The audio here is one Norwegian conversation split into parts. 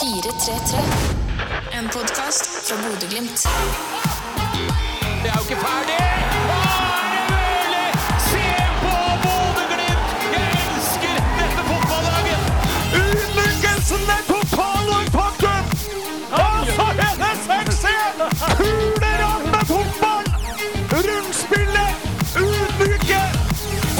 433. En podkast fra Bodø-Glimt. Det er jo ikke ferdig! Å, er? Se på Bodø-Glimt! Jeg elsker dette fotballaget! Ydmykelsen er total og Altså, Og så er det 6-1! Fotball! Rundspillet! Ydmyke!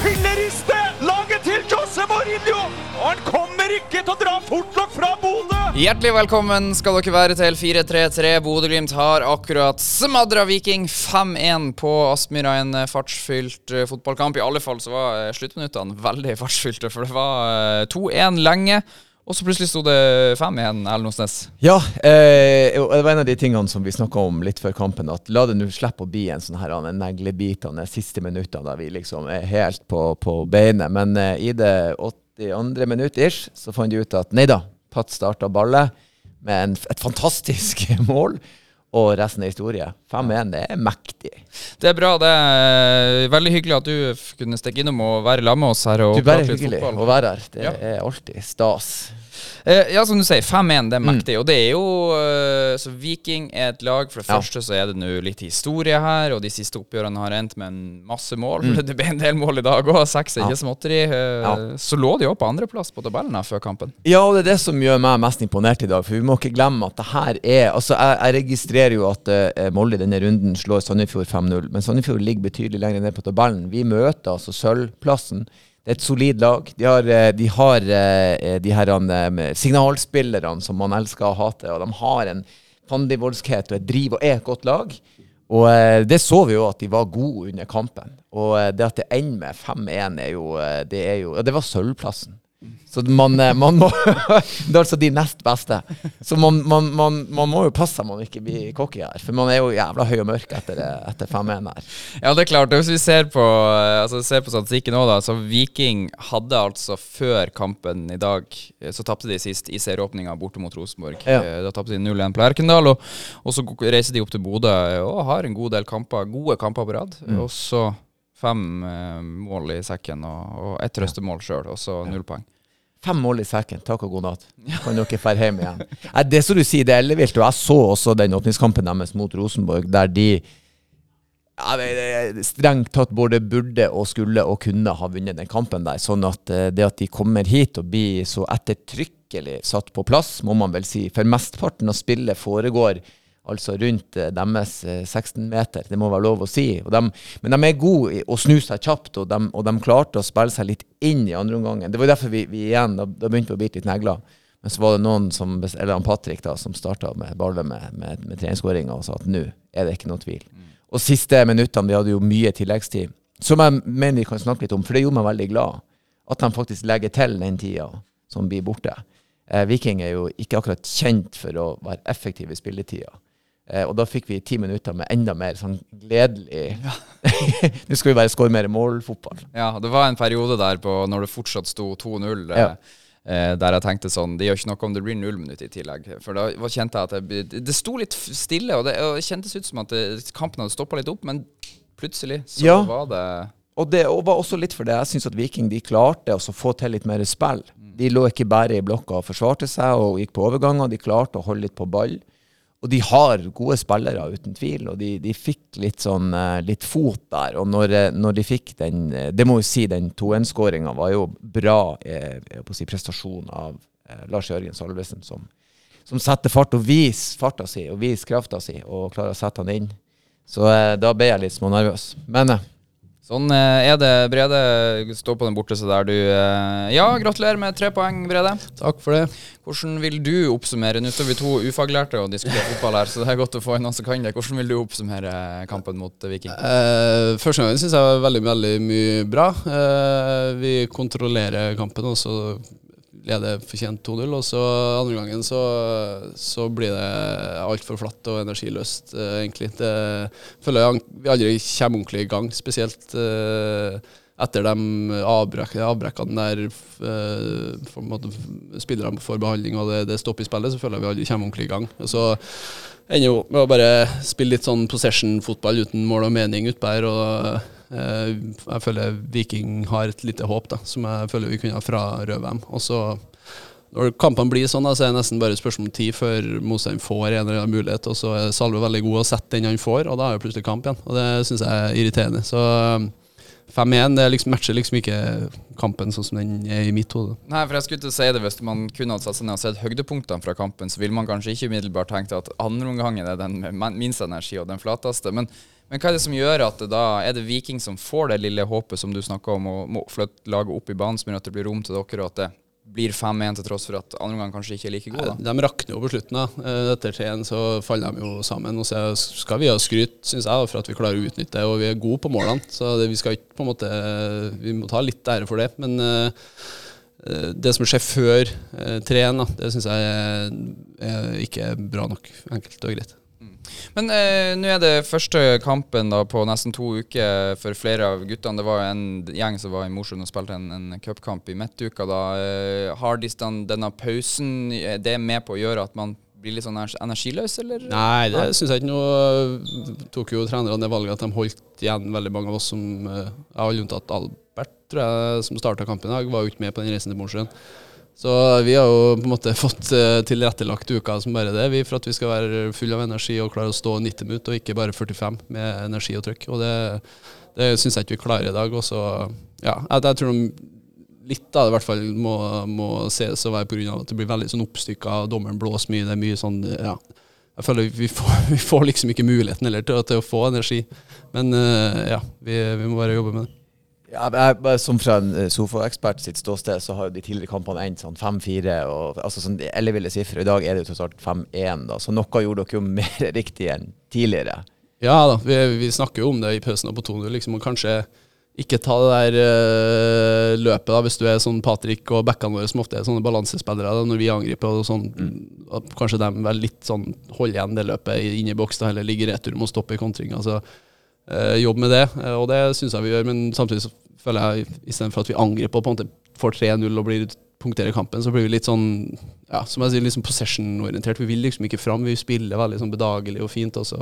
Filleriste! Laget til Jose Mourinho! Og han kommer ikke til å dra fort nok fra Bodø! Hjertelig velkommen skal dere være til 4-3-3. Bodø-Glimt har akkurat smadra Viking 5-1 på Aspmyra. En eh, fartsfylt eh, fotballkamp. I alle fall så var eh, sluttminuttene veldig fartsfylte, for det var eh, 2-1 lenge. Og så plutselig sto det 5-1, Erlend Osnes. Ja, eh, det var en av de tingene som vi snakka om litt før kampen. At la det nå slippe å bli en sånn her neglebitende siste minuttene der vi liksom er helt på, på beinet. Men eh, i det 82. minutt ish så fant de ut at nei da, Pat starta ballet med en, et fantastisk mål. Og resten er historie. 5-1, det er mektig. Det er bra. Det er veldig hyggelig at du kunne stikke innom og være sammen med oss her. og Du, bare prate litt hyggelig fotball. å være her. Det Ja. er alltid stas. Eh, ja, som du sier, 5-1, Mm. det er mektig. Og det er jo eh, Så Viking er et lag. For det Ja. første så er det nå litt historie her, og de siste oppgjørene har endt med en masse mål. Mm. Det ble en del mål i dag òg, seks er ikke småtteri. Eh. Så lå de jo på andreplass på tabellen her før kampen. Ja, og det er det som gjør meg mest imponert i dag. For vi må ikke glemme at det her er Altså, jeg, jeg registrerer jo at uh, Molde i denne runden slår Sandefjord 5-0. Men Sandefjord ligger betydelig lenger ned på tabellen. Vi møter altså sølvplassen. Det er et solid lag. De har, eh, de, har eh, de her eh, signalspillerne som man elsker å hate, og de har en fandenivoldskhet og et driv og er et godt lag. Og eh, det så vi jo at de var gode under kampen. Og eh, det at det ender med 5-1, er jo eh, Det er jo Ja, det var sølvplassen. Så man, eh, man må Det er altså de nest beste. Så man, man, man, man må jo passe seg man ikke blir cocky her. For man er jo jævla høy og mørk etter, eh, etter 5-1 her. Ja, det er klart. Hvis vi ser på, eh, altså, ser på statistikken nå, da, så Viking hadde altså før kampen i dag Så tapte de sist i serieåpninga borte mot Rosenborg. Ja. Da tapte de 0-1 på Lerkendal. Og, og så reiser de opp til Bodø og har en god del kamper, gode kamper på rad. Og så fem mål i sekken og, og ett røstemål sjøl, og så null poeng. Fem mål i sekken. Takk og god natt. Kan dere dra hjem igjen. Det som du sier, det er ellevilt. Og jeg så også den åpningskampen deres mot Rosenborg, der de vet, strengt tatt både burde og skulle og kunne ha vunnet den kampen der. Sånn at eh, det at de kommer hit og blir så ettertrykkelig satt på plass, må man vel si. For mesteparten av spillet foregår altså rundt eh, deres eh, 16 meter. Det må være lov å si. Og dem- men de er gode i å snu seg kjapt, og de, og de klarte å spille seg litt inn i andre omgang. Det var derfor vi, vi igjen, da, da begynte vi å bite litt negler. Men så var det noen som, eller han Patrick da, som starta med ballet med, med, med treningsskåringa og sa at nå er det ikke noe tvil. Og siste minuttene, vi hadde jo mye tilleggstid, som jeg mener vi kan snakke litt om, for det gjorde meg veldig glad. At de faktisk legger til den tida som blir borte. Eh, Viking er jo ikke akkurat kjent for å være effektive i spilletida. Eh, og da fikk vi ti minutter med enda mer sånn gledelig Nå skal vi bare skåre mer målfotball. Ja, det var en periode der på når det fortsatt sto 2-0. eh, Ja. Eh, der jeg tenkte sånn Det gjør ikke noe om det blir null minutt i tillegg. For da kjente jeg at det, det sto litt stille, og det, og det kjentes ut som at det, kampen hadde stoppa litt opp, men plutselig så Ja. var det Og det og var også litt fordi jeg syns at Viking de klarte å få til litt mer spill. De lå ikke bare i blokka og forsvarte seg og gikk på overganger, de klarte å holde litt på ball. Og de har gode spillere, uten tvil, og de, de fikk litt sånn eh, litt fot der. Og når, eh, når de fikk den eh, Det må jo si, den 2-1-skåringa var jo bra eh, si, prestasjon av eh, Lars Jørgen Salvesen, som, som setter fart og viser farta si og viser krafta si, og klarer å sette han inn. Så eh, da ble jeg litt smånervøs. Men eh, Sånn eh, er det, Brede. Stå på den borte så der du eh, Ja, gratulerer med tre poeng, Brede. Takk for det. Hvordan vil du oppsummere Nå står vi to ufaglærte og diskuterer fotball her, så det er godt å få noen som kan det. Hvordan vil du oppsummere kampen mot Viking? Eh, første gangen syns jeg var veldig, veldig mye bra. Eh, vi kontrollerer kampen, og så leder fortjent 2-0. Og så andre gangen så, så blir det altfor flatt og energiløst, eh, egentlig. Det føler jeg vi aldri kommer ordentlig i gang, spesielt eh, etter de avbrekk, avbrekkene der eh, for, måte, spillerne får behandling og det, det stopper i spillet, så føler jeg vi aldri kommer ordentlig i gang. Og så ender jo med å bare spille litt sånn possession-fotball uten mål og mening utpå her. Og jeg føler Viking har et lite håp, da, som jeg føler vi kunne ha frarøvet dem. Og så når kampene blir sånn, så er det nesten bare et spørsmål om tid før motstanderen får en eller annen mulighet. Og så er Salve veldig god å sette den han får, og da er det plutselig kamp igjen. Og det syns jeg er irriterende. Så um, 5-1 det liksom, matcher liksom ikke kampen sånn som den er i mitt hode. Nei, for jeg skulle å si det Hvis man kunne satt seg ned og sett høydepunktene fra kampen, så ville man kanskje ikke umiddelbart tenkt at andre omgangen er den med minst energi og den flateste. Men, men hva er det som gjør at det da er det Viking som får det lille håpet som du snakka om, og må flytte laget opp i banen, som gjør at det blir rom til dere, og at det blir 5-1 til tross for at andre omgang kanskje ikke er like god? da? De rakner jo på slutten. Eh, Etter 3-1 så faller de jo sammen. Og så skal vi ha skryt, syns jeg, for at vi klarer å utnytte det. Og vi er gode på målene. Så vi skal ikke på en måte Vi må ta litt ære for det. Men eh, eh, det som skjer før eh, 3-1, da, det syns jeg er ikke bra nok. Enkelt og greit. Men eh, nå er det første kampen da på nesten to uker for flere av guttene. Det var en gjeng som var i Mosjøen og spilte en, en cupkamp i midtuka. da. Eh, har de denne pausen er det med på å gjøre at man blir litt sånn energiløs, eller? Nei, det syns jeg ikke noe. Tok jo trenerne det valget at de holdt igjen veldig mange av oss som Jeg har unntatt Albert, tror jeg, som starta kampen i dag, var jo ikke med på den reisen til Mosjøen. Så vi har jo på en måte fått eh, tilrettelagt uka som bare det, vi, for at vi skal være full av energi og klare å stå 90 minutter, og ikke bare 45 med energi og trykk. Og det, det syns jeg ikke vi klarer i dag. Og så, ja, jeg, jeg tror de litt av det i hvert fall må, må ses å være pga. at det blir veldig sånn oppstykka, dommeren blåser mye, det er mye sånn ja. Jeg føler vi får, vi får liksom ikke muligheten heller til, til å få energi. Men eh, ja, vi, vi må bare jobbe med det. Ja, jeg, som fra en eh, sofaekspert sitt ståsted, så har jo de tidligere kampene endt sånn 5-4 altså sånn elleville sifre. I dag er det jo tross alt 5-1, da. Så noe gjorde dere jo mer riktig enn tidligere. Ja da, vi, vi snakker jo om det i pausen og på 2-0. Liksom, og kanskje ikke ta det der eh, løpet da, hvis du er sånn Patrick og backene våre som ofte er sånne balansespillere da, når vi angriper. og sånn, at Kanskje de vel litt sånn holder igjen det løpet i- inne i boks, da, eller ligger retur med å stoppe i kontring. altså Jobb med det, eh, og det syns jeg vi gjør. Men samtidig så føler jeg istedenfor at vi angriper på en måte får 3-0 og blir punkterer kampen, så blir vi litt sånn ja, som jeg sier, liksom possession-orientert. Vi vil liksom ikke fram. Vi spiller veldig sånn bedagelig og fint, og så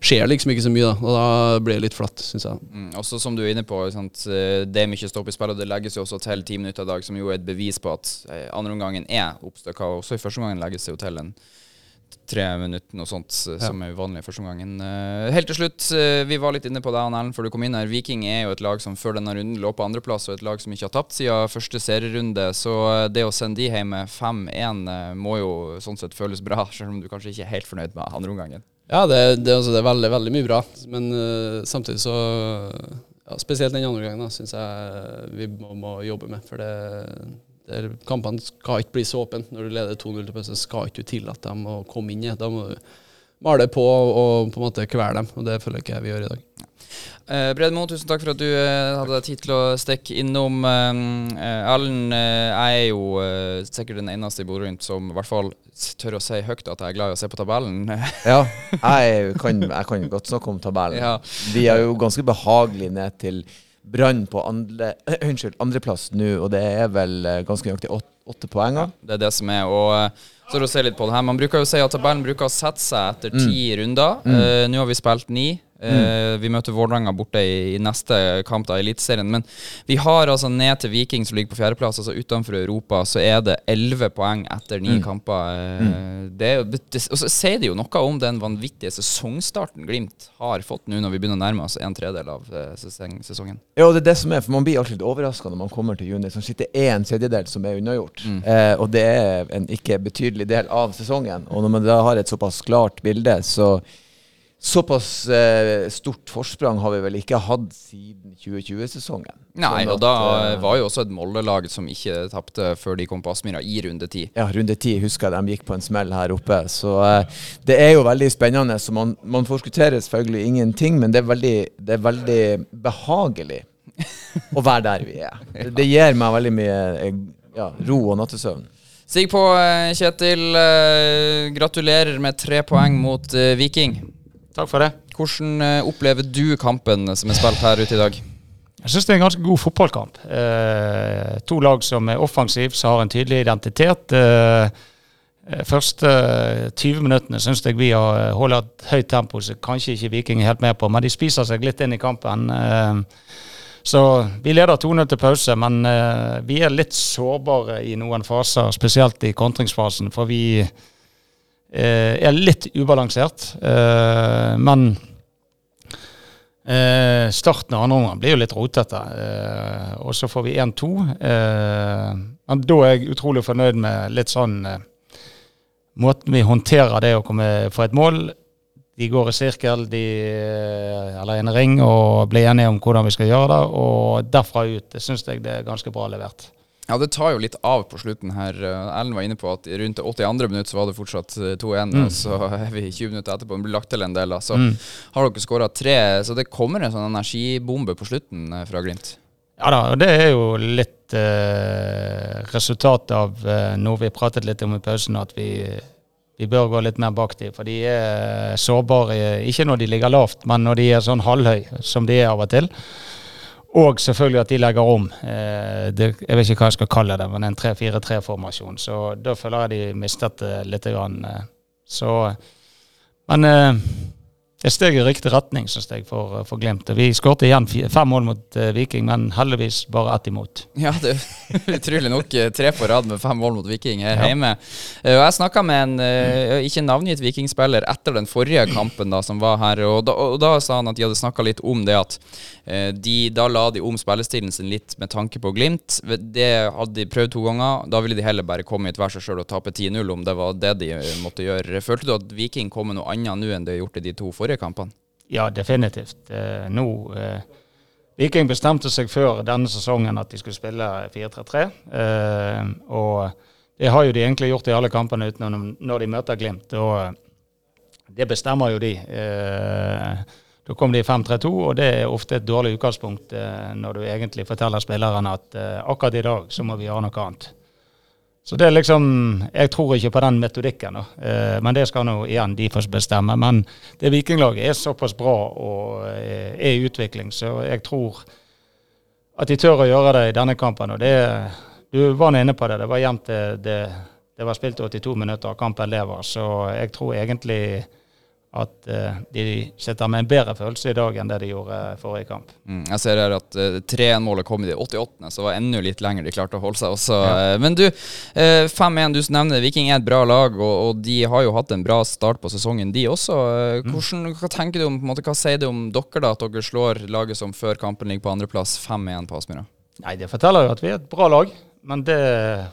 skjer liksom ikke så mye, da. Og da blir det litt flatt, syns jeg. Mm, også som du er inne på, sant, eh, det er mye stopp i spillet. Det legges jo også til ti minutter i dag, som jo er et bevis på at eh, andreomgangen er oppstykka. Også i første omgangen legges det jo til en tre minutter, noe sånt, eh, som er uvanlig i første omgangen. Eh, helt til slutt, eh, vi var litt inne på deg, Erlend, før du kom inn her. Viking er jo et lag som før denne runden lå på andreplass, og et lag som ikke har tapt siden første serierunde. Så eh, det å sende de hjem med 5-1 eh, må jo sånn sett føles bra, selv om du kanskje ikke er helt fornøyd med andre omgangen. Ja, det, det, altså, det er veldig, veldig mye bra, men uh, samtidig så ja, Spesielt den andre gangen syns jeg vi må, må jobbe med. For det, det er, kampene skal ikke bli så åpne. Når du leder 2-0 til pause, skal ikke du tillate dem å komme inn i. Da må du male på og på en måte kvele dem, og det føler ikke jeg vi gjør i dag. Uh, Bredmo, tusen takk for at du uh, hadde deg tid til å stikke innom. Eh, Ellen, jeg er jo sikkert den eneste i Bodø-Glimt som i hvert fall tør å si høyt at jeg er glad i å se på tabellen. Ja, jeg kan, jeg kan godt snakke om tabellen. Ja. Vi er jo ganske behagelig ned til Brann på andre, unnskyld, andreplass nå, og det er vel eh, ganske nøyaktig åtte, åtte poenger. Det er det som er. Og eh, så for å se litt på det her Man bruker jo å si at tabellen bruker å sette seg etter ti runder. Eh, Nå har vi spilt ni. Eh, Vi møter Vålerenga borte i, neste kamp av i Eliteserien. Men vi har altså ned til Viking, som ligger på fjerdeplass, altså utenfor Europa, så er det elleve poeng etter ni kamper. Mm. Det, det, og så sier det jo noe om den vanvittige sesongstarten Glimt har fått nå når vi begynner å nærme oss en tredel av eh, sesong, sesongen. Ja, og det er det som er, for man blir alltid litt overraska når man kommer til juni. Så sitter en tredjedel som er unnagjort. Eh, og det er en ikke betydelig del av sesongen. Og når man da har et såpass klart bilde, så Såpass eh, stort forsprang har vi vel ikke hatt siden 2020-sesongen. Nei, Sånn og da at, eh, var jo også et Molde-lag som ikke tapte før de kom på Aspmyra i runde ti. Ja, runde ti husker jeg de gikk på en smell her oppe. Så eh, det er jo veldig spennende. Så man, man forskutterer selvfølgelig ingenting, men det er veldig, det er veldig behagelig å være der vi er. Det, det gir meg veldig mye eh, ja, ro og nattesøvn. Sig på, eh, Kjetil. Gratulerer med tre poeng mot Viking. Takk for det. Hvordan eh, opplever du kampen som er spilt her ute i dag? Jeg syns det er en ganske god fotballkamp. Eh, to lag som er offensive, som har en tydelig identitet. Eh, eh, første eh, 20 minuttene syns jeg vi har eh, holdt et høyt tempo, som kanskje ikke Viking er helt med på. Men de spiser seg litt inn i kampen. Eh, Så vi leder 2-0 til pause, men eh, vi er litt sårbare i noen faser, spesielt i kontringsfasen, for vi eh, er litt ubalansert. Eh, men eh, starten av andre omgang blir jo litt rotete, eh, og så får vi 1-2. Eh, men da er jeg utrolig fornøyd med litt sånn eh, Måten vi håndterer det å komme få et mål. De går i sirkel, de, eh, eller en ring, og blir enige om hvordan vi skal gjøre det. Og derfra ut syns jeg det er ganske bra levert. Ja, det tar jo litt av på slutten her. Eh, Ellen var inne på at rundt det 82. minutt så var det fortsatt eh, 2-1, og så er vi 20 minutter etterpå. Det blir lagt til en del, da. Så har dere skåra tre. Så det kommer en sånn energibombe på slutten eh, fra Glimt. Ja da, og det er jo litt eh, resultat av eh, noe vi pratet litt om i pausen, at vi, vi bør gå litt mer bak dem. For de er sårbare, ikke når de ligger lavt, men når de er sånn halvhøy, som de er av og til. Og selvfølgelig at de legger om. Eh, det, jeg vet ikke hva jeg skal kalle det, men en 3-4-3-formasjon. Så da føler jeg de mistet det litt. Grann, eh. så, men eh, er steg i riktig retning, syns jeg, for, for Glimt. Vi skåret igjen fem mål mot uh, Viking, men heldigvis bare ett imot. Ja, det er utrolig nok eh, tre på rad med fem mål mot Viking her hjemme. Uh, jeg snakka med en uh, ikke navngitt vikingspiller etter den forrige kampen da som var her, og da, og da sa han at de hadde snakka litt om det at eh, de, da la de om spillestilen sin litt med tanke på Glimt. Det hadde de prøvd to ganger. Da ville de heller bare komme hit hver seg sjøl og tape 10-0, om det var det de eh, måtte gjøre. Følte du at Viking kom med noe annet nå enn det de har gjort i de to forrige kampene? Ja, definitivt. Eh, nå eh, Viking bestemte seg før denne sesongen at de skulle spille 4-3-3. Eh, og det har jo de egentlig gjort i alle kampene utenom når de møter Glimt. Og det bestemmer jo de. Da kom de i 5-3-2, og det er ofte et dårlig utgangspunkt når du egentlig forteller spillerne at akkurat i dag så må vi gjøre noe annet. Så det er liksom Jeg tror ikke på den metodikken, da. Eh, men det skal nå igjen de få bestemme. Men det vikinglaget er såpass bra og eh, er i utvikling, så jeg tror at de tør å gjøre det i denne kampen. Og det Du var inne på det. Det var jevnt det, det, det var spilt 82 minutter, og kampen lever. Så jeg tror egentlig at uh, de sitter med en bedre følelse i dag enn det de gjorde eh, forrige kamp. Mm, jeg ser her at uh, 3-1-målet kom i de 88., så det var enda litt lenger de klarte å holde seg også. Eh, men du, eh, 5-1, du nevner Viking er et bra lag, og, og de har jo hatt en bra start på sesongen, de også. Eh, hvordan, hva tenker du om, måte, hva sier du om dere, da, at dere slår laget som før kampen ligger på andreplass, 5-1 på Aspmyra? Nei, det forteller jo at vi er et bra lag, men det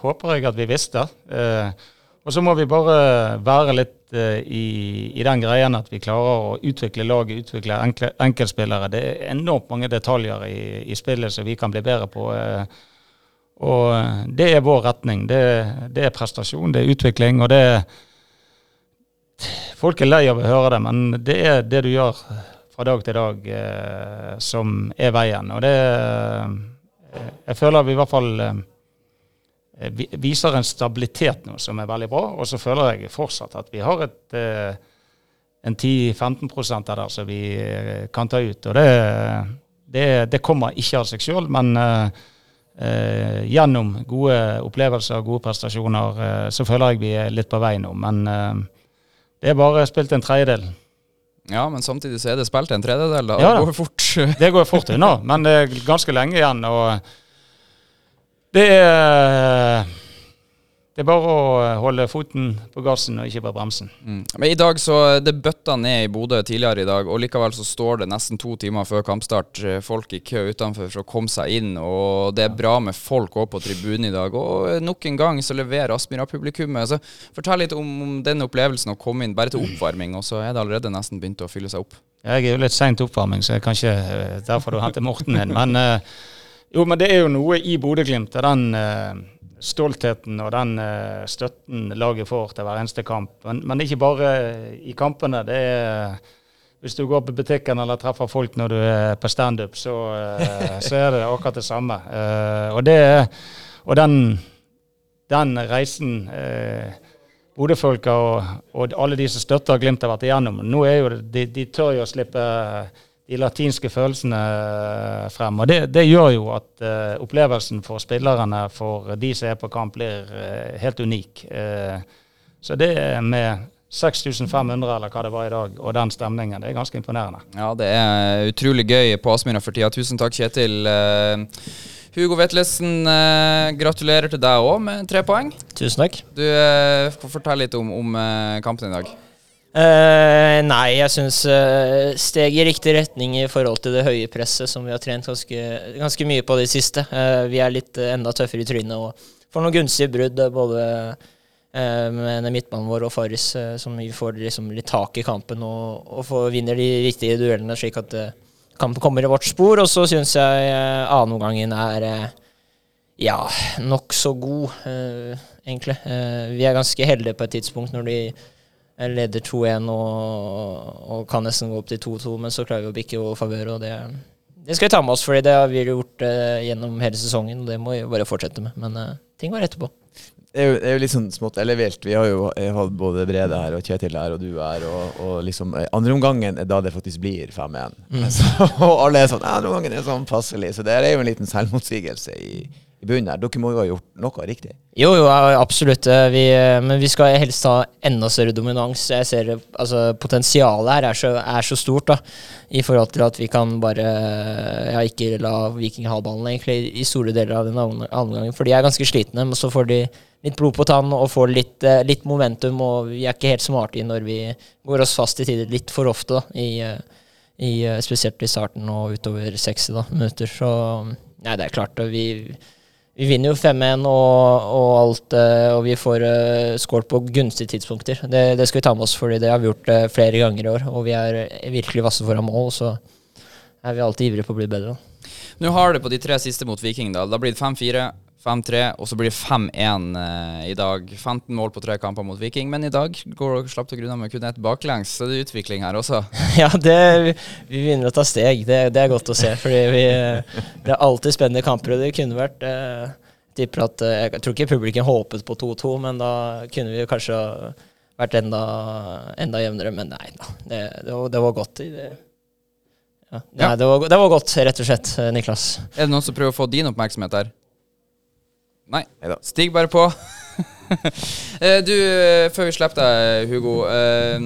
håper jeg at vi visste. Eh, og så må vi bare være litt uh, i, i den greien at vi klarer å utvikle laget, utvikle enkle, enkeltspillere. Det er enormt mange detaljer i, i spillet som vi kan bli bedre på. Uh, og det er vår retning. Det, det er prestasjon, det er utvikling, og det Folk er lei av å høre det, men det er det du gjør fra dag til dag eh, som er veien. Og det eh, Jeg føler vi i hvert fall eh, viser en stabilitet nå som er veldig bra. Og så føler jeg fortsatt at vi har et, eh, en 10-15% der som vi eh, kan ta ut. Og det, det, det kommer ikke av seg sjøl, men eh, eh, gjennom gode opplevelser og gode prestasjoner eh, så føler jeg vi er litt på vei nå. Men eh, det er bare spilt en tredjedel. Ja, men samtidig så er det spilt en tredjedel, da. Ja det går fort. Det går fort unna, men det er ganske lenge igjen. Og det er Det er bare å holde foten på gassen og ikke på bremsen. Mm. Men i dag så Det bøtta ned i Bodø tidligere i dag, og likevel så står det nesten to timer før kampstart eh, folk i kø utenfor for å komme seg inn. Og det er bra med folk òg på tribunen i dag. Og eh, nok en gang så leverer Aspmyra-publikummet. Så Fortell litt om, om den opplevelsen å komme inn bare til oppvarming, og så er det allerede nesten begynt å fylle seg opp. Jeg er jo litt seint oppvarming, så det er ikke eh, derfor du henter Morten inn. Men eh, jo, men det er jo noe i Bodø-Glimt. Den uh, stoltheten og den uh, støtten laget får til hver eneste kamp. Men, men ikke bare i kampene. det er hvis du går på butikken eller treffer folk når du er på standup, så, eh, så er det akkurat det samme. Og, det, og den, den reisen Bodø-folka og, og alle de som støtter Glimt har vært igjennom, nå er jo de, de tør jo å slippe de latinske følelsene eh, frem. Og det, det gjør jo at uh, opplevelsen for spillerne, for de som er på kamp, blir uh, helt unik. Uh, så det med 6500 eller hva det var i dag, og den stemningen. Det er ganske imponerende. Ja, det er utrolig gøy på Aspmyra for tida. Tusen takk, Kjetil. Hugo Vetlesen, eh, gratulerer til deg òg med tre poeng. Tusen takk. Du eh, får fortelle litt om, om kampen i dag. Eh, nei, jeg syns uh, steg i riktig retning i forhold til det høye presset som vi har trent ganske, ganske mye på det siste. Uh, vi er litt enda tøffere i trynet og får noen gunstige brudd, både med midtbanen vår og Farris, som vi får liksom litt tak i kampen og, og får, vinner de riktige duellene, slik at kampen kommer i vårt spor. Og så syns jeg uh, annenomgangen er uh, ja, nokså god, egentlig. Vi er ganske heldige på et tidspunkt når de leder 2-1 og, og kan nesten gå opp til 2-2, men så klarer vi å bikke vår favør. Og det, det skal vi ta med oss, fordi det har vi gjort uh, gjennom hele sesongen. Og det må vi bare fortsette med. Men uh, ting var etterpå. Det er, jo, det er jo litt sånn smått ellevilt. Vi har jo hatt både Brede her og Kjetil her og du her, og, og liksom eh, Andreomgangen er da det faktisk blir 5-1. Mm. og alle er sånn Andreomgangen er sånn passelig. Så det er jo en liten selvmotsigelse i, i bunnen her. Dere må jo ha gjort noe riktig. Jo, jo, absolutt. Eh, Vi, eh, men vi skal helst ha enda større dominans. Jeg ser altså, Potensialet her er så, er så stort, da. I forhold til at vi kan bare ja, ikke la Viking ha ballen egentlig i store deler av den andre gangen. For de er ganske slitne, men så får de litt blod på tann og får litt, eh, litt momentum. Og vi er ikke helt smarte i når vi går oss fast i tider litt for ofte, da. I, eh, i, eh, spesielt i starten og utover 60 da, minutter. Så nei, det er klart. Vi, vi vinner jo 5-1 og, og alt, eh, og vi får uh, skåret på gunstige tidspunkter. Det, det skal vi ta med oss, fordi det har vi gjort uh, flere ganger i år. Og vi er eh, virkelig vasse foran mål, så er vi alltid ivrige på å bli bedre. Nå har det på de tre siste mot Viking, da. Da blir det 5-4, 5-3, og så blir det 5-1 eh, i dag. 15 mål på tre kamper mot Viking, men i dag går dere slapp dere unna med kun ett baklengs. Så det er utvikling her også. Ja, det, vi, begynner å ta steg. Det, det er godt å se. Fordi vi, det er alltid spennende kamper, og det kunne vært eh, tipper at, eh, Jeg tror ikke publikum håpet på 2-2, men da kunne vi kanskje vært enda, enda jevnere. Men nei da, det, det, var, det var godt. Det, ja. Nei, Ja. det, var, det var godt, rett og slett, eh, Niklas. Er det noen som prøver å få din oppmerksomhet her? Nei. Neida. Stig bare på. Eh, du, eh, før vi slipper deg, Hugo. eh,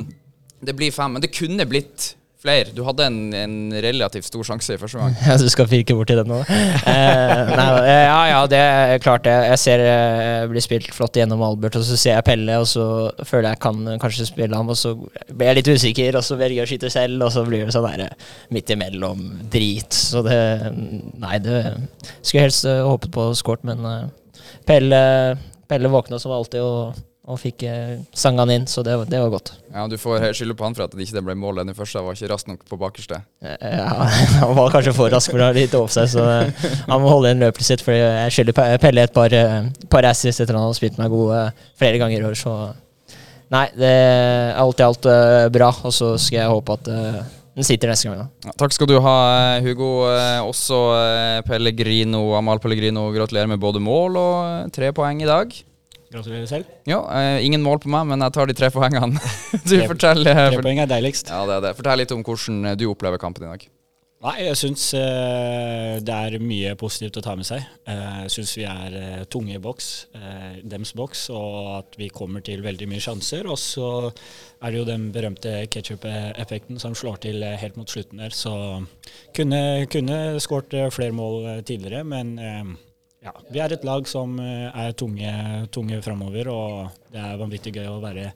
Det blir fem, men det kunne blitt flere. Du hadde en, en relativt stor sjanse i første gang. Ja, du skal pirke borti den nå? Eh, nei, ja, ja, det er klart det. Jeg ser det blir spilt flott gjennom Albert, og så ser jeg Pelle, og så føler jeg kan kanskje spille ham, og så blir jeg litt usikker, og så velger jeg å skyte selv, og så blir det sånn der midt imellom drit. Så det Nei, det skulle jeg helst håpet på skåret, men eh, Pelle, Pelle våkna som alltid og, og fikk eh, sanga inn, så det, det var godt. Ja, Du får skylde på han for at det ikke ble mål den første. Han var ikke rask nok på bakerste. Eh, Ja, han var kanskje for rask for å ha litt over seg, så eh, han må holde igjen løpet sitt. For jeg skylder Pelle et par, eh, par assist etter at han har spilt meg god eh, flere ganger i år, så Nei, det er alt i alt bra, og så skal jeg håpe at den sitter neste gang. da. Ja, takk skal du ha, eh, Hugo. Eh, Også eh, Pellegrino, Amal Pellegrino, gratulerer med både mål og tre poeng i dag. Gratulerer selv. Ja, eh, ingen mål på meg, men jeg tar de tre poengene. Du Tre- fortell, eh, Tre poeng er deiligst. ja, det er det. fortell litt om hvordan du opplever kampen i dag. Nei, jeg syns uh, det er mye positivt å ta med seg. Jeg jeg syns vi er uh, tunge i boks, eh, dems boks, og at vi kommer til veldig mye sjanser. Og så er det jo den berømte ketsjup-effekten som slår til eh, helt mot slutten der. Så kunne, kunne skåret eh, flere mål eh, tidligere, men eh, ja, vi er et lag som eh, er tunge, tunge framover, og det er vanvittig gøy å være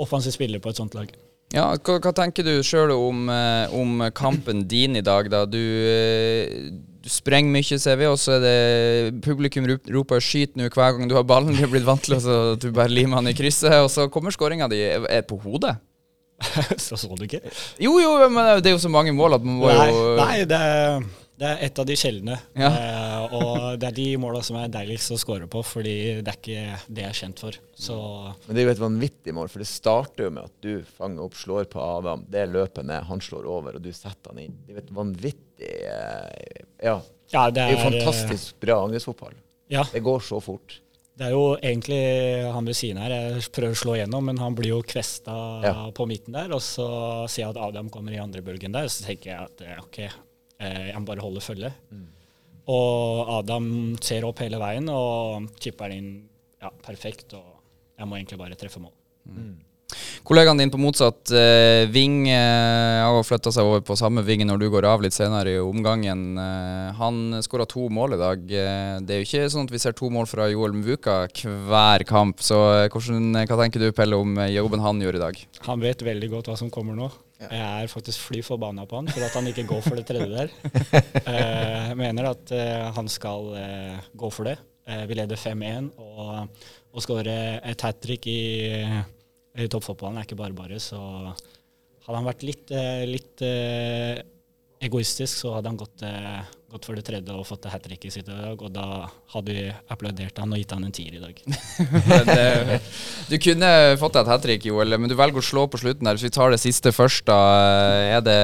offensiv spiller på et sånt lag. Ja, hva, hva tenker du sjøl om, eh, om kampen din i dag, da? Du, eh, du sprenger mye, ser vi, og så er det publikum roper 'skyt nå' hver gang du har ballen. Det er blitt vant til så at du bare limer den i krysset, og så kommer skåringa di på hodet. så så du ikke? Jo, jo, men det er jo så mange mål at man må Nei, jo nei det, er, det er et av de sjeldne. Ja. Eh, og det er de måla som er deiligst å score på, fordi det er ikke det jeg er kjent for. Så Men det er jo et vanvittig mål, for det starter jo med at du fanger opp, slår på Adam, det løpet ned, han slår over, og du setter han inn. Det er jo et vanvittig eh, Ja. ja, det Det er jo fantastisk bra angrepsfotball. Ja, Det går så fort. det er jo egentlig han ved siden her. Jeg prøver å slå gjennom, men han blir jo kvesta Ja. på midten der. Og så ser jeg at Adam kommer i andre bølgen der, så tenker jeg at eh, OK, eh, jeg må bare holde følge. Og Adam ser opp hele veien og chipper den inn ja, perfekt. Og jeg må egentlig bare treffe mål. Kollegaen din på motsatt eh, ving eh, har flytta seg over på samme ving når du går av litt senere i omgangen. Eh, han skåra to mål i dag. Eh, det er jo ikke sånn at vi ser to mål fra Joel Mvuka hver kamp. Så eh, hvordan, hva tenker du, Pelle, om eh, jobben han gjør i dag? Han vet veldig godt hva som kommer nå. Jeg er faktisk fly forbanna på han for at han ikke går for det tredje der. Eh, Jeg mener at eh, han skal eh, gå for det. Eh, Vi leder 5-1, og å skåre et hat trick i, i toppfotballen er ikke bare bare. Så hadde han vært litt, litt egoistisk, så hadde han gått, eh, gått for det tredje og fått det hat tricket sitt i dag. Og da hadde vi applaudert han og gitt han en tier i dag. Men, eh, du kunne fått deg et hat trick, Joel, men du velger å slå på slutten her. Hvis vi tar det siste først, da. Er, det,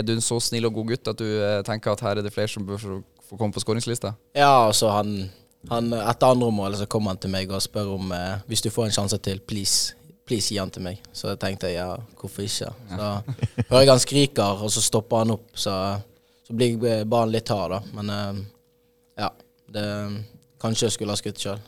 er du en så snill og god gutt at du eh, tenker at her er det flere som bør få få komme på skåringslista? Ja, altså han, han Etter andre målet så kommer han til meg og spør om eh, hvis du får en sjanse til, please, please gi han til meg. Så jeg tenkte ja, hvorfor ikke. Så hører jeg han skriker, og så stopper han opp. Så, så blir banen litt hard, da. Men eh, ja, det Kanskje jeg skulle ha skutt sjøl.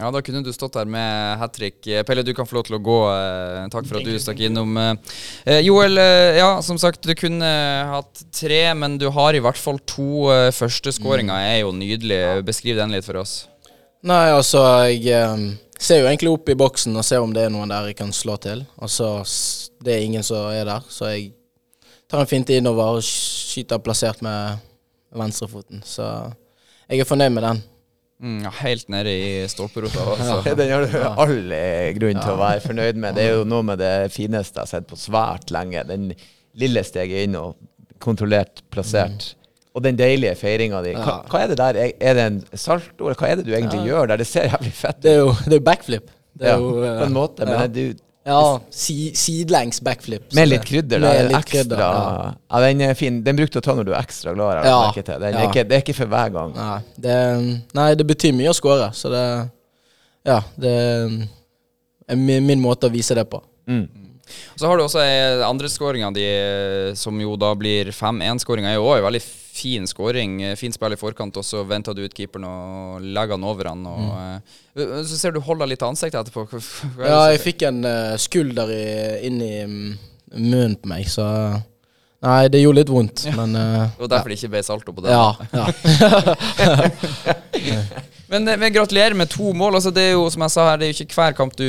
Ja, da kunne du stått der med hat trick. Eh, Pelle, du kan få lov til å gå. Eh, takk for at du stakk innom. Eh, eh, Joel, eh, ja, som sagt, du kunne hatt tre, men du har i hvert fall to. Eh, Førsteskåringa er jo nydelig. Beskriv den litt for oss. Nei, altså, jeg eh, ser jo egentlig opp i boksen og ser om det er noen der jeg kan slå til. Og så Det er ingen som er der, så jeg tar en finte innover og skyter plassert med venstrefoten. Så jeg er fornøyd med den. Mm, ja, helt nede i stolperota. Altså. Den har du all eh, grunn til å være fornøyd med. Det er jo noe med det fineste jeg har sett på svært lenge. Den lille steget inn og kontrollert plassert. Og den deilige feiringa di. Hva, hva er det der? Er- Er det en salto, eller hva er det du egentlig gjør der? Det ser jævlig fett ut. Det er jo, det er backflip. Det er Ja, jo, på en måte, men ja. er du Ja, si, sidelengs backflip. Med litt krydder med litt Ekstra. krydder, ja. Ja, den er fin. Den brukte du å ta når du er ekstra glad. Ja. Den er ikke, det er ikke for hver gang. Nei det, nei, det betyr mye å score, så det Ja, det er min, min måte å vise det på. Mm. Så har du også eh, andreskåringa di, eh, som jo da blir 5-1-skåringa. er jo også en veldig fin skåring. Eh, Fint spill i forkant, og så venter du ut keeperen og legger han over han. Og, mm. Så ser du holder litt ansikt etterpå. Er Ja, jeg fikk en skulder i, inn i mm, munnen på meg, så Nei, det gjorde litt vondt, men uh, var derfor det ikke ble salto på det. Ja. ja. Men, eh, men gratulerer med to mål. Altså, det er jo som jeg sa her, det er jo ikke hver kamp du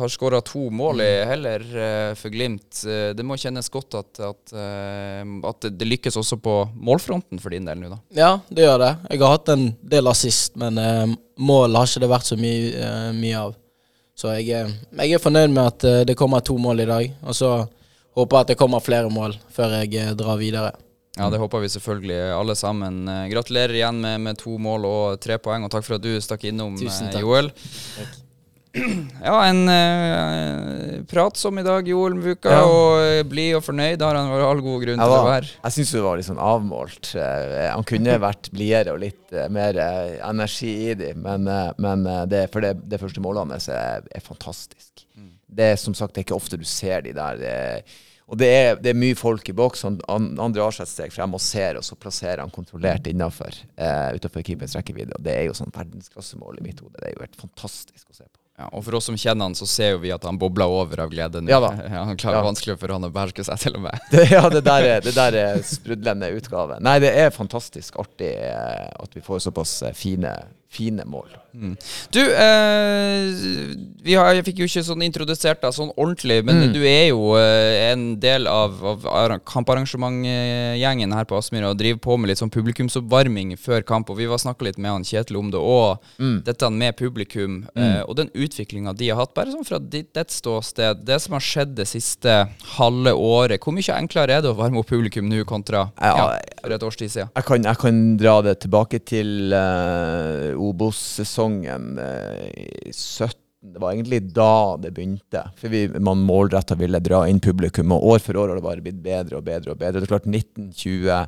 har skåra to mål i heller eh, for Glimt. Eh, det må kjennes godt at, at, at det, lykkes også på målfronten for din del nå, da. ja, det gjør det. Jeg har hatt en del assist, men uh, mål har ikke det vært så mye, uh, mye av. Så jeg, er- jeg er fornøyd med at det kommer to mål i dag, og så håper jeg at det kommer flere mål før jeg drar videre. Ja, det håper vi selvfølgelig alle sammen. Eh, Gratulerer igjen med, med to mål og tre poeng, og takk for at du stakk innom, Tusen eh, takk. Joel. Ja, en eh, pratsom i dag, Joel Muka. Ja. og eh, blid og fornøyd har han vært all god grunn Jeg, til å være. jeg syns det var litt sånn avmålt. Han kunne vært blidere og litt mer energi i de, men, men det, for det, det første målet hans er, er fantastisk. Det er som sagt det er ikke ofte du ser de der. eh, og det er, det er mye folk i boks. Han, han drar seg et steg frem og ser, og så plasserer han kontrollert innafor. Rekkevidde. Og det er jo sånn verdensklassemål i mitt hode. Det er jo helt fantastisk å se på. Ja, og for oss som kjenner han, så ser jo vi at han bobler over av glede nå. Ja. Ja, han klarer Ja. vanskelig for han å beherske seg, til og med. Det, ja, det der, er, det der er sprudlende utgave. Nei, det er fantastisk artig eh, at vi får såpass eh, fine, fine mål. Du, eh, vi har, jeg fikk jo ikke sånn introdusert deg sånn ordentlig, men Mm. du er jo eh, en del av, av arra- kamparrangementgjengen her på Aspmyra og driver på med litt sånn publikumsoppvarming før kamp. Og vi var snakka litt med han Kjetil om det, og Mm. dette med publikum. Eh, og den utviklinga de har hatt, bare sånn fra ditt et ståsted, det som har skjedd det siste halve året. Hvor mye enklere er det å varme opp publikum nå kontra Ja, ja, for et års tid siden? Jeg kan, jeg kan dra det tilbake til uh, Obos-sesongen eh, i 17. Det var egentlig da det begynte. For vi, man målretta ville dra inn publikum, og år for år har det bare blitt bedre og bedre. og bedre. Det er klart 19, 20,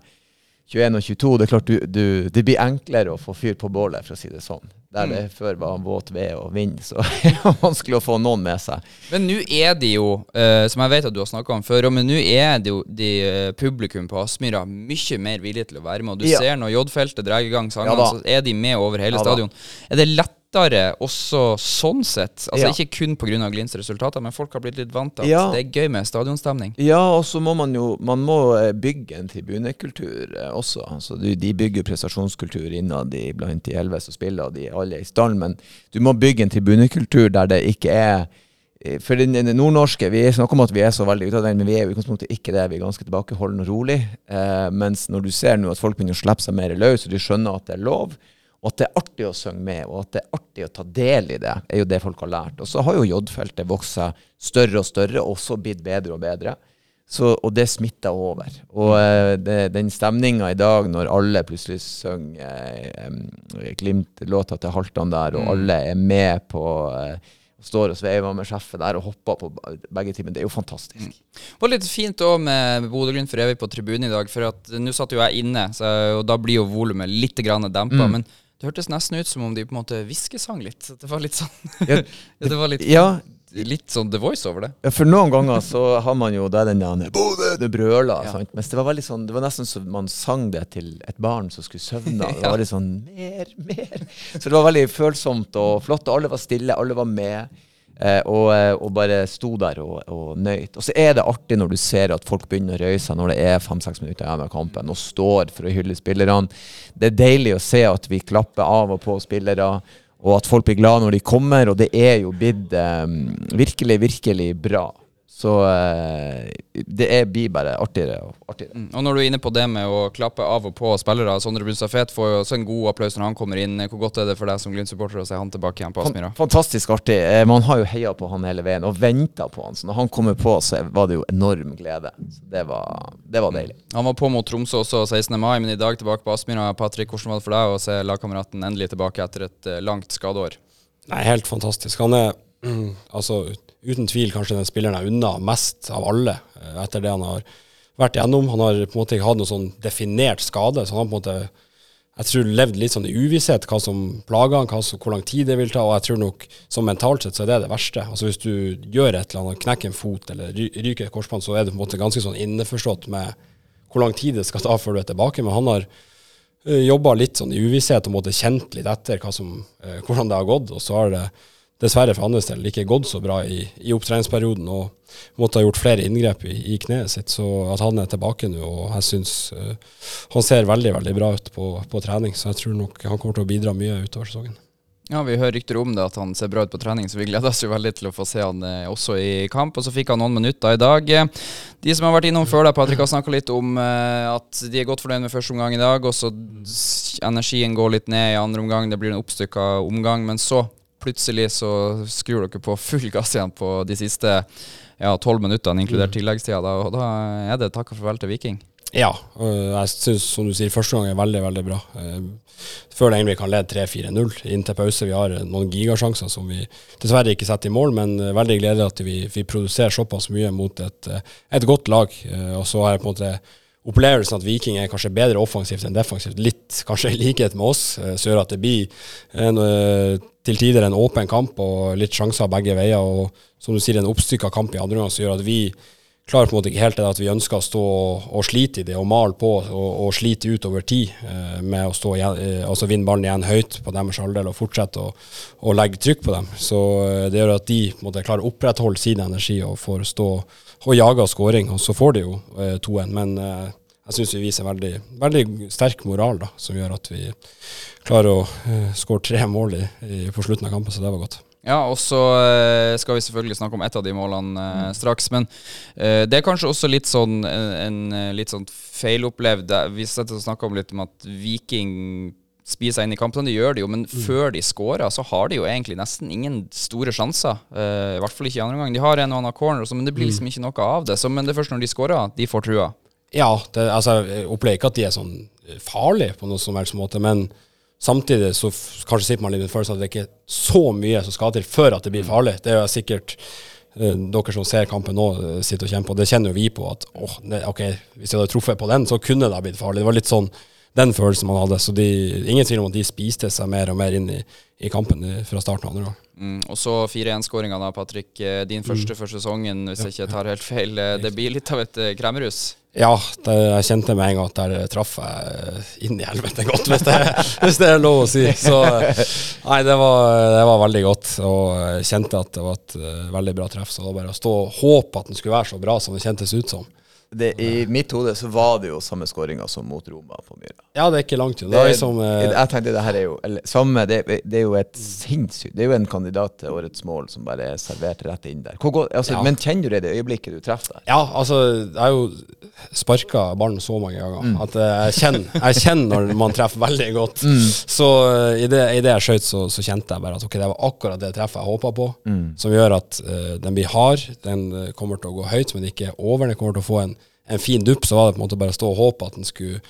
21 og 22, det er klart du, du, det blir enklere å få fyr på bålet, for å si det sånn. Der det før var våt ved og vind, så det var vanskelig å få noen med seg. Men nå er de jo, eh, som jeg vet at du har snakka om før, men nå er det jo de eh, publikum på Aspmyra mye mer villige til å være med. Og du Ja. ser når J-feltet drar i gang sangene, Ja så er de med over hele Ja stadion. Er det lett lettere også sånn sett. Altså Ja. Ikke kun pga. Glints resultater, men folk har blitt litt vant til at Ja. det er gøy med stadionstemning. Ja, og så må man jo Man må eh, bygge en tribunekultur eh, også. Altså, de bygger prestasjonskultur innad blant de elleve som spiller, og de er alle i stand, men du må bygge en tribunekultur der det ikke er eh, For den, den nordnorske Vi snakker om at vi er så veldig utadvendt, men vi er jo i utgangspunktet ikke det. Vi er ganske tilbakeholdne og rolig. Eh, mens når du ser nå at folk begynner å slippe seg mer løs, og de skjønner at det er lov, og at det er artig å synge med, og at det er artig å ta del i det, er jo det folk har lært. Og så har jo J-feltet vokst seg større og større, og så blitt bedre og bedre. Så, og det smitter over. Og uh, det, den stemninga i dag, når alle plutselig synger uh, Glimt-låta til Haltan der, og alle er med på eh, Står og sveiver med sjefet der og hopper på begge timer. Det er jo fantastisk. Det var litt fint òg med Bodø-Glimt for evig på tribunen i dag, for at nå satt jo jeg inne, så, og da blir jo volumet litt dempa. Men det hørtes nesten ut som om de på en måte hviskesang litt. Det var litt sånn Ja, det, Det var litt, Ja, litt sånn The Voice over det. Ja, for noen ganger så har man jo da den der Bodø, det brøler, sant. Mens det var veldig sånn Det var nesten som man sang det til et barn som skulle søvne. Det var litt sånn mer, mer. Så det var veldig følsomt og flott. Og alle var stille, alle var med. Eh, og, eh, og bare sto der og, og nøyt. Og så er det artig når du ser at folk begynner å røye seg når det er fem-seks minutter igjen av kampen, og står for å hylle spillerne. Det er deilig å se at vi klapper av og på spillere og at folk blir glade når de kommer, og det er jo blitt um, virkelig, virkelig bra. Så eh, det er, blir bare artigere og artigere. Mm. Og når du er inne på det med å klappe av og på spillere, Sondre Brunstad Fet får jo også en god applaus når han kommer inn. Hvor godt er det for deg som Glimt-supporter å se han tilbake igjen på Aspmyra? Fantastisk artig. Eh, Man har jo heia på han hele veien og venta på han. Så når han kommer på, så var det jo enorm glede. Så det var, det var deilig. Han var på mot Tromsø også 16. mai, men i dag tilbake på Aspmyra. Patrick, hvordan var det for deg å se lagkameraten endelig tilbake etter et eh, langt skadeår? Nei, helt fantastisk. Han er mm, altså uten tvil kanskje den spilleren jeg unna mest av alle eh, etter det han har vært igjennom. Han har på en måte ikke hatt noen sånn definert skade, så han har på en måte jeg tror levd litt sånn i uvisshet hva som plager han, hva som, hvor lang tid det vil ta. Og jeg tror nok som mentalt sett så er det det verste. Altså Hvis du gjør et eller annet, knekker en fot eller ryker et korsbånd, så er du på en måte ganske sånn innforstått med hvor lang tid det skal ta før du er tilbake. Men han har jobba litt sånn i uvisshet og måtte kjent litt etter som, eh, hvordan det har gått. Og så har det dessverre for hans del ikke gått så bra i, i opptreningsperioden og måtte ha gjort flere inngrep i, i kneet sitt. Så at han er tilbake nå, og jeg syns uh, han ser veldig veldig bra ut på, på trening. Så jeg tror nok han kommer til å bidra mye utover sesongen. Ja, Vi hører rykter om det, at han ser bra ut på trening, så vi gleder oss jo veldig til å få se han eh, også i kamp. Og så fikk han noen minutter i dag. Eh, De som har vært innom før deg, Patrick, har snakka litt om eh, at de er godt fornøyd med første omgang i dag, og så energien går litt ned i andre omgang. Det blir en oppstykka omgang, men så plutselig så skrur dere på full gass igjen på de siste ja, tolv minuttene, inkludert tilleggstida. Og da er det takk og farvel til Viking. Ja, jeg syns som du sier, første gang er veldig, veldig bra. Før Føler egentlig vi kan lede 3-4-0 inn til pause. Vi har eh, noen gigasjanser som vi dessverre ikke setter i mål, men eh, veldig gledelig at vi, vi produserer såpass mye mot et, eh, et godt lag. Eh, Og så har jeg på en måte opplevelsen at Viking er kanskje bedre offensivt enn defensivt. Litt kanskje i likhet med oss, så som gjør at det blir en, eh, til tider en åpen kamp og litt sjanser begge veier. Og som du sier, en oppstykka kamp i andre omgang som gjør at vi klarer på en måte ikke helt det at vi ønsker å stå og, og slite i det og male på og, og slite ut over tid eh, med å stå igjen, eh, altså vinne ballen igjen høyt på deres halvdel og fortsette å, å legge trykk på dem. Så eh, det gjør at de på en måte, klarer å opprettholde sin energi og får stå og jage skåring. Og så får de jo eh, 2-1. Men jeg syns vi viser veldig, veldig sterk moral, da, som gjør at vi klarer å skåre tre mål i, i, på slutten av kampen, så det var godt. Ja, og så eh, skal vi selvfølgelig snakke om ett av de målene eh, straks. Men eh, det er kanskje også litt sånn en, en litt sånn feilopplevd Vi satt og snakka om litt om at Viking spiser seg inn i kampene. Det gjør de jo, men før de scorer, så har de jo egentlig nesten ingen store sjanser. Uh, I hvert fall ikke i andre omgang. De har en og annen corner, men det blir liksom ikke noe av det. Så, men det er først når de scorer, de får trua. Ja, det, altså, jeg opplever ikke at de er sånn farlige på noen som helst måte, men samtidig så kanskje sitter man litt den følelsen at det ikke er så mye som skal til før at det blir farlig. Det er jo sikkert uh, dere som ser kampen nå, uh, sitter og kjenner på. Det kjenner jo vi på at oh, ne, ok, hvis jeg hadde truffet på den, så kunne det ha blitt farlig. Det var litt sånn den følelsen man hadde. Så de, ingen tvil om at de spiste seg mer og mer inn i, i kampen fra starten av andre gang. Mm, og så 4-1-skåringa da, Patrick. Eh, Din første for sesongen, hvis jeg ikke tar helt feil. Eh, Det blir litt av et eh, kremmerhus. Ja, det, jeg kjente med en gang at der traff jeg inn i helvete godt, hvis det, hvis det er lov å si. Så nei, det var, det var veldig godt. Og jeg kjente at det var et eh, veldig bra treff. Så det var bare å stå og håpe at den skulle være så bra som det kjentes ut som. Det, I mitt hode så var det jo samme skåringa som mot Roma på Myra. Ja, det er ikke langt unna. Liksom eh, jeg tenkte det her er jo eller, samme, det, det er jo et sinnssykt Det er jo en kandidat til årets mål som bare er servert rett inn der. Godt, altså, Ja. Men kjenner du det i det øyeblikket du treffer der? Ja, altså, jeg har jo sparka ballen så mange ganger at eh, jeg kjenner, jeg kjenner når man treffer veldig godt. Så eh, i det, i det jeg skjøt, så, så kjente jeg bare at ok, det var akkurat det treffet jeg håpa på. Som gjør at uh, den blir hard, den eh, kommer til å gå høyt, men ikke over. Den kommer til å få en, en fin dupp. Så var det på en måte bare å stå og håpe at den skulle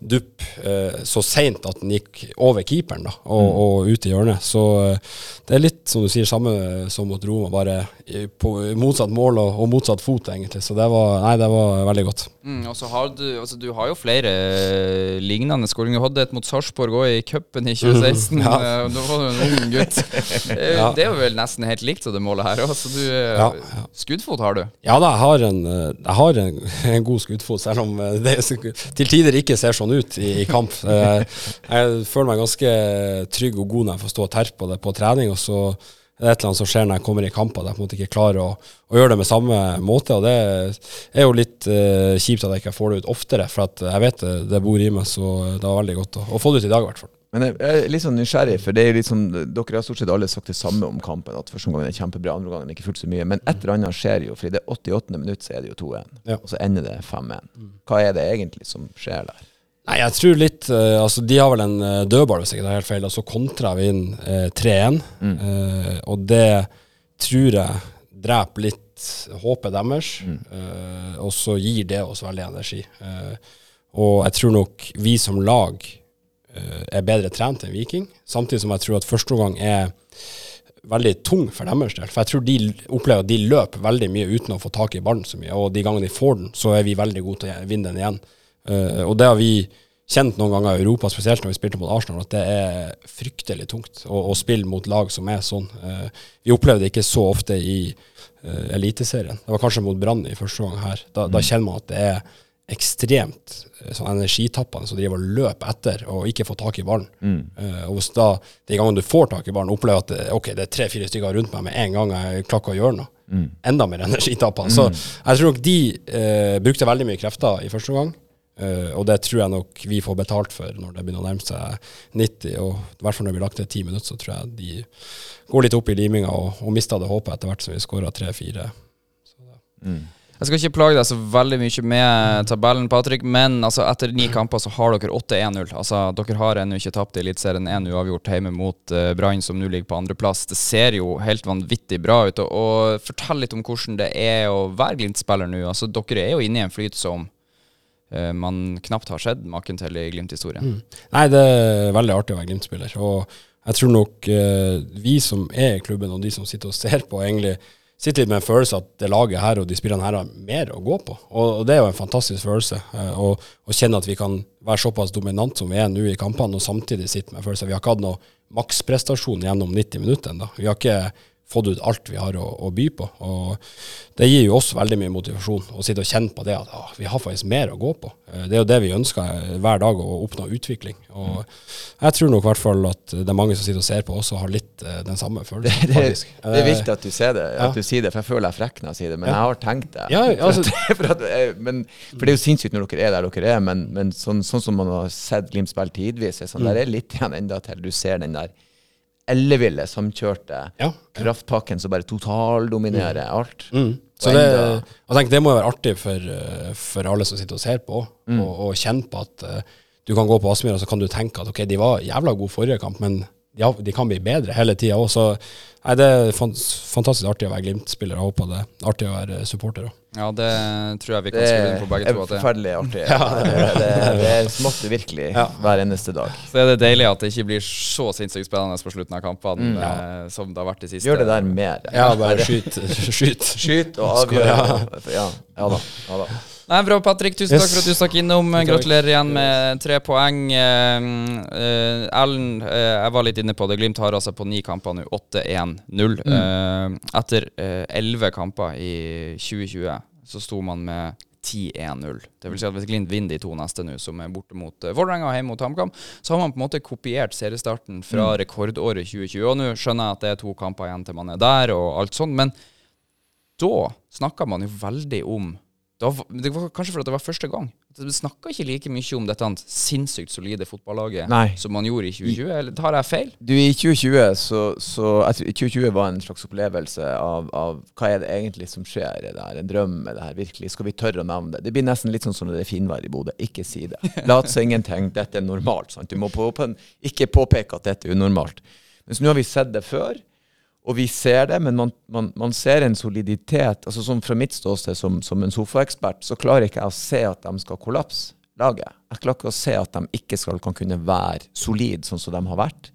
duppe eh, så seint at den gikk over keeperen da, og, og ut i hjørnet. Så eh, det er litt som du sier, samme som mot Roma, bare på motsatt mål og, og motsatt fot, egentlig. Så det var, nei, det var veldig godt. Mm, og så har du, altså, du har jo flere eh, lignende skåringer. Du hadde et mot Sarpsborg òg i cupen i 2016. Ja. eh, Da var du en ung gutt. Eh, Ja. Det er jo vel nesten helt likt som det målet her òg, så du eh, Ja, ja. Skuddfot har du. Ja da, jeg har en, eh, jeg har en, en god skuddfot, selv om eh, det til tider ikke ser sånn ut i, i kamp. Eh, Jeg føler meg ganske trygg og god når jeg får stå og terpe på det på trening, og så er det et eller annet som skjer når jeg kommer i kamp, at jeg på en måte ikke klarer å, å gjøre det med samme måte. og Det er jo litt uh, kjipt at jeg ikke får det ut oftere, for at jeg vet det, det bor i meg, så det var veldig godt å, å få det ut i dag i hvert fall. Men jeg er litt sånn nysgjerrig, for det er litt sånn, dere har stort sett alle sagt det samme om kampen. At første gangen er kjempebra, andre gangen ikke fullt så mye. Men et eller annet skjer jo, for i det 88. minutt så er det jo 2-1. Ja. Og så ender det 5-1. Hva er det egentlig som skjer der? Nei, jeg tror litt eh, Altså, de har vel en uh, dødball, hvis jeg ikke tar helt feil, og så kontrer vi inn eh, 3-1. Eh, og det tror jeg dreper litt håpet deres, eh, og så gir det oss veldig energi. Eh, og jeg tror nok vi som lag er bedre trent enn Viking, samtidig som jeg tror at første omgang er veldig tung for deres del. For jeg tror de opplever at de løper veldig mye uten å få tak i ballen så mye. Og de gangene de får den, så er vi veldig gode til å vinne den igjen. Eh, og det har vi kjent noen ganger i Europa, spesielt når vi spilte mot Arsenal, at det er fryktelig tungt å, å spille mot lag som er sånn. Eh, vi opplevde det ikke så ofte i eh, Eliteserien. Det var kanskje mot Brann i første gang her. Da, da kjenner man at det er ekstremt eh, sånn energitappende som driver og løper etter og ikke får tak i ballen. Eh, og hvis da de gangene du får tak i ballen, opplever at eh, ok, det er tre-fire stykker rundt meg med en gang jeg klakker å gjøre noe, enda mer energitappende. Så jeg tror nok de uh, brukte veldig mye krefter i første omgang. Uh, og det tror jeg nok vi får betalt for når det begynner å nærme seg 90. Og i hvert fall når vi lagt til ti minutter, så tror jeg de går litt opp i liminga og, og mister det håpet etter hvert som vi skårer tre-fire. Jeg skal ikke plage deg så veldig mye med tabellen, Patrick, men altså, etter ni kamper så har dere 8-1-0. Altså, dere har ennå ikke tapt i Eliteserien, én uavgjort hjemme mot uh, Brann, som nå ligger på andreplass. Det ser jo helt vanvittig bra ut. Og, og Fortell litt om hvordan det er å være Glimt-spiller nå. Altså, dere er jo inne i en flyt som uh, man knapt har sett maken til i Glimt-historien. Nei, det er veldig artig å være Glimt-spiller. Og jeg tror nok uh, vi som er i klubben, og de som sitter og ser på, egentlig sitter litt med en følelse at det laget her og de spillerne her har mer å gå på. Og, det er jo en fantastisk følelse. eh, å kjenne at vi kan være såpass dominant som vi er nå i kampene, og samtidig sitte med følelsen. Vi har ikke hatt noe maksprestasjon gjennom 90 minutter ennå. Vi har ikke fått ut alt vi har å, å by på. Og det gir jo oss veldig mye motivasjon å sitte og kjenne på det at ah, vi har faktisk mer å gå på. Eh, Det er jo det vi ønsker eh, hver dag, å oppnå utvikling. Og jeg tror nok i hvert fall at det er mange som sitter og ser på oss og har litt eh, den samme følelsen. Det, det, det er viktig at du ser det, Ja. at du sier det, for jeg føler jeg er frekk når jeg sier det. Men Ja. jeg har tenkt det. Ja, altså- for, for, at, men, for det er jo sinnssykt når dere er der dere er, men, men sånn, sånn som man har sett Glimt spille tidvis, sånn, Mm. der er litt igjen enda til du ser den der elleville, samkjørte Ja. kraftpakken som bare totaldominerer alt. Mm. Så det, jeg tenker, det må jo være artig for, eh, for alle som sitter og ser på, Mm. og, og kjenne på at uh, du kan gå på Aspmyra og så kan du tenke at ok, de var jævla gode forrige kamp, men de, de kan bli bedre hele tida òg. Så nei, det er fantastisk artig å være Glimt-spiller. Jeg håper det er artig å være supporter òg. Ja, det tror jeg vi kan skrive inn på begge to. Det er forferdelig artig. det, det, det er smått virkelig Ja. hver eneste dag. Så er det deilig at det ikke blir så sinnssykt spennende på slutten av kampene Mm. ja. som det har vært de siste. Gjør det der mer. Ja, bare skyt. skyt. Skyt og avgjør. Ja, ja da. Ja da. Nei, Bra, Patrick. Tusen takk for at du stakk innom. Gratulerer igjen med tre poeng. Eh, eh, Ellen, eh, jeg var litt inne på det. Glimt har altså på ni kamper nå 8-1-0. Eh, etter elleve kamper i 2020 så sto man med 10-1-0. Det vil si at hvis Glimt vinner de to neste nå, som er borte mot Vålerenga og hjemme mot HamKam, så har man på en måte kopiert seriestarten fra Mm. rekordåret 2020. Og nå skjønner jeg at det er to kamper igjen til man er der, og alt sånt, men da snakker man jo veldig om da, Det var kanskje fordi det var første gang. Vi snakka ikke like mye om dette sinnssykt solide fotballaget Nei. som man gjorde i 2020, eller tar jeg feil? Du, I 2020 så, så jeg tror 2020 var en slags opplevelse av, av hva er det egentlig som skjer. Er det her en drøm? Er det her virkelig? Skal vi tørre å nevne det? Det blir nesten litt sånn som det er finvær i Bodø. Ikke si det. Lat som ingenting. Dette er normalt. Sant? Du må på, på, ikke påpeke at dette er unormalt. Men så nå har vi sett det før, og vi ser det, men man, man, man ser en soliditet. altså som Fra mitt ståsted som, som en sofaekspert, så klarer ikke jeg å se at de skal kollapse laget. Jeg klarer ikke å se at de ikke skal, kan kunne være solide sånn som de har vært.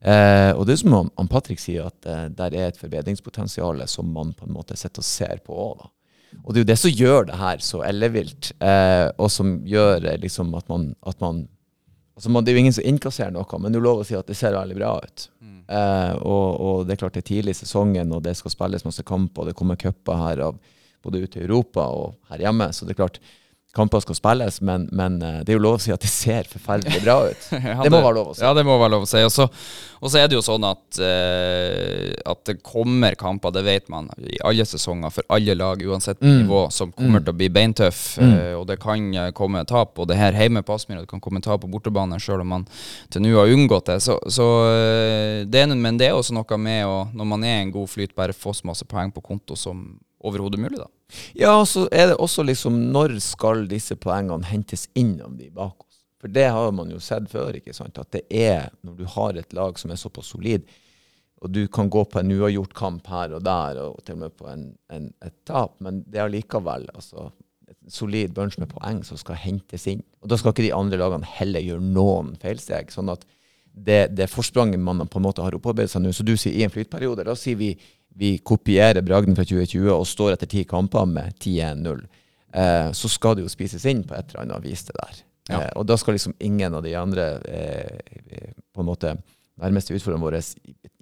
Eh, og det er som han, han Patrick sier, at eh, der er et forbedringspotensial som man på en måte sitter og ser på òg. Og det er jo det som gjør det her så ellevilt, eh, og som gjør eh, liksom at man, at man altså man, Det er jo ingen som innkasserer noe, men det er lov å si at det ser veldig bra ut. Eh, og, og det er klart det er tidlig i sesongen, og det skal spilles masse kamper, og det kommer cuper her av både ute i Europa og her hjemme. Så det er klart, kamper skal spilles, men, men eh, det er jo lov å si at det ser forferdelig bra ut. Ja, det må være lov å si. Ja, det må være lov å si. Og så, er det jo sånn at, uh, at det kommer kamper, det vet man, i alle sesonger for alle lag, uansett Mm. nivå, som kommer Mm. til å bli beintøff. Mm. Uh, og det kan komme tap, og det her hjemme på Aspmyra, det kan komme tap på bortebane, sjøl om man til nå har unngått det. Så, så uh, det er, men det er også noe med å, når man er en god flyt, bare få så masse poeng på konto som overhodet mulig, da. Ja, så er det også liksom Når skal disse poengene hentes inn om de bak oss? For det har man jo sett før, ikke sant? At det er når du har et lag som er såpass solid, og du kan gå på en uavgjort kamp her og der, og til og med på en, en, et tap, men det er allikevel altså, et solid bunch med poeng som skal hentes inn. Og da skal ikke de andre lagene heller gjøre noen feilsteg. sånn at det, det forspranget man på en måte har opparbeidet seg nå, så du sier i en flytperiode, da sier vi vi kopierer bragden fra 2020 og står etter ti kamper med 10-1-0, eh, så skal det jo spises inn på et eller annet vis det der. Ja. Eh, og da skal liksom ingen av de andre eh, på en måte nærmeste utfordrerne våre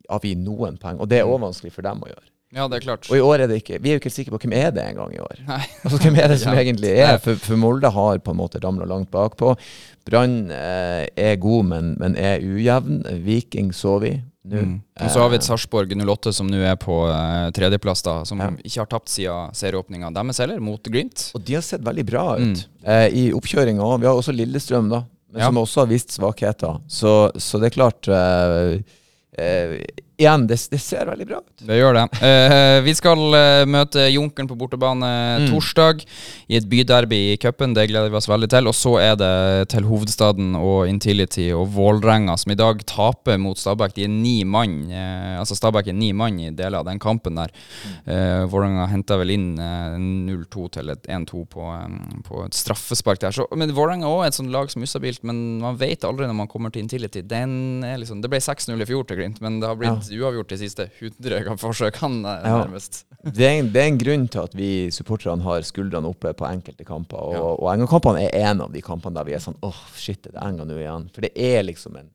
avgi noen poeng. Og det er òg vanskelig for dem å gjøre. Ja, det er klart. Og i år er det ikke Vi er jo ikke sikre på hvem er det engang i år. Nei. Altså, hvem er det som Ja. egentlig er? For, for Molde har på en måte ramla langt bakpå. Brann eh, er god, men, men er ujevn. Viking så vi nå. Mm. Og så har vi et Eh, Sarpsborg 08 som nå er på uh, tredjeplass, da, som ikke har tapt siden serieåpninga deres heller, mot Glimt. Og de har sett veldig bra ut Mm. uh, i oppkjøringa òg. Vi har også Lillestrøm, da, men Ja. som også har vist svakheter. Så, så det er klart uh, eh, Igjen, det, det ser veldig bra ut. Det gjør det. Uh, vi skal uh, møte Junkeren på bortebane Mm. torsdag i et byderby i cupen. Det gleder vi oss veldig til. Og så er det til hovedstaden og Intility og Vålerenga, som i dag taper mot Stabæk. De er ni mann. Uh, altså Stabæk er ni mann i deler av den kampen der. Uh, Vålerenga henta vel inn eh, 0-2 til 1-2 på, um, på et straffespark der. Så, men Vålerenga er også et sånt lag som er ustabilt, men man vet aldri når man kommer til Intility. Den er liksom, det ble 6-0 i fjor til Glimt, men det har blitt uavgjort de siste 100 forsøkene, eh, Ja. nærmest. Det er, det er en grunn til at vi supporterne har skuldrene oppe på enkelte kamper. Og, Ja. og Enga-kampene er en av de kampene der vi er sånn åh, shit, er det Enga nå igjen? For det er liksom en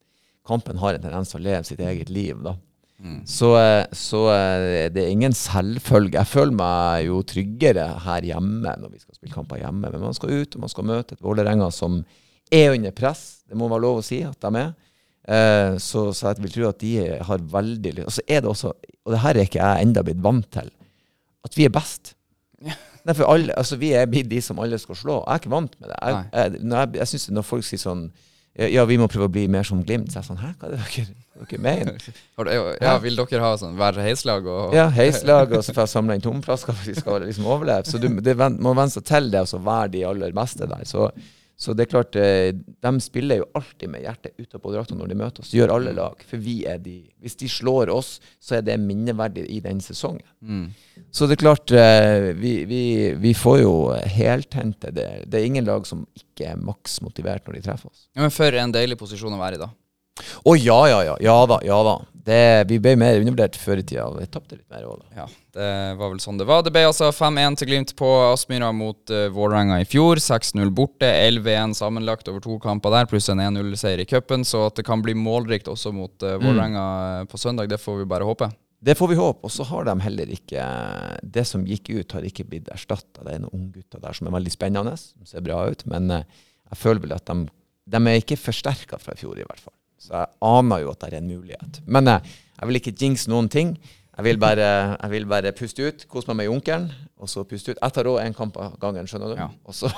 Kampen har en tendens til å leve sitt eget liv, da. Så, eh, så eh, det er ingen selvfølge. Jeg føler meg jo tryggere her hjemme når vi skal spille kamper hjemme. Men man skal ut, og man skal møte et Vålerenga som er under press. Det må være lov å si at de er. Eh, så, så jeg vil tro at de har veldig lyst Og så er det også, og det her er ikke jeg enda blitt vant til, at vi er best. Nei, for alle, altså Vi er blitt de som alle skal slå. Jeg er ikke vant med det. Jeg, jeg, når, jeg, jeg synes når folk sier sånn ja, vi må prøve å bli mer som Glimt. Så er jeg sånn Hæ, hva er det dere, dere mener? Ja, vil dere ha sånn hver heislag og Ja, heislag, og så får jeg samle inn tomflasker for vi skal liksom overleve. Så du, det må venne seg til det og så være de aller beste der. Så, så det er klart, eh, de spiller jo alltid med hjertet utapå drakta når de møter oss. Gjør alle lag. For vi er de Hvis de slår oss, så er det minneverdig i den sesongen. Mm. Så det er klart, eh, vi, vi, vi får jo heltente det. Det er ingen lag som ikke er maks motivert når de treffer oss. Ja, men for en deilig posisjon å være i, da. Å ja, ja, ja. Ja da. ja da. Det, vi ble mer undervurdert før i tida, vi tapte litt mer da. Ja, det var vel sånn det var. Det ble altså 5-1 til Glimt på Aspmyra mot uh, Vålerenga i fjor. 6-0 borte, 11-1 sammenlagt over to kamper der, pluss en 1-0-seier i cupen. Så at det kan bli målrikt også mot uh, Vålerenga mm. på søndag, det får vi bare håpe. Det får vi håpe. Og så har de heller ikke Det som gikk ut, har ikke blitt erstatta. Det er noen unggutter der som er veldig spennende, som ser bra ut. Men jeg føler vel at de, de er ikke forsterka fra i fjor, i hvert fall. Så jeg aner jo at det er en mulighet. Men jeg, jeg vil ikke jinx noen ting. Jeg vil bare, jeg vil bare puste ut, kose meg med Junkeren, og så puste ut. Jeg tar òg én kamp av gangen, skjønner du. Ja. Og, så,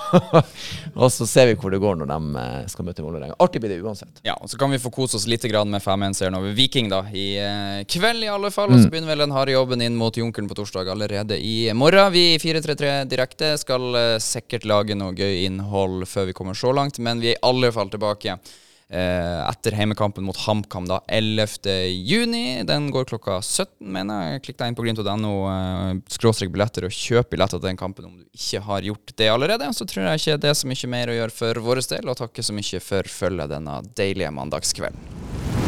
og så ser vi hvor det går når de eh, skal møte Vålerenga. Artig blir det uansett. Ja, og Så kan vi få kose oss litt med 5-1-seieren over Viking da, i eh, kveld, i alle fall. Og så begynner vel den harde jobben inn mot Junkeren på torsdag allerede i morgen. Vi i 433 Direkte skal eh, sikkert lage noe gøy innhold før vi kommer så langt, men vi er i alle fall tilbake. Eh, etter heimekampen mot HamKam da 11. juni. Den går klokka 17, mener jeg. Klikk deg inn på glimt.no, eh, skråstrek billetter, og kjøp billetter til den kampen om du ikke har gjort det allerede. Så tror jeg ikke det er så mye mer å gjøre for vår del, og takker så mye for følget denne deilige mandagskvelden.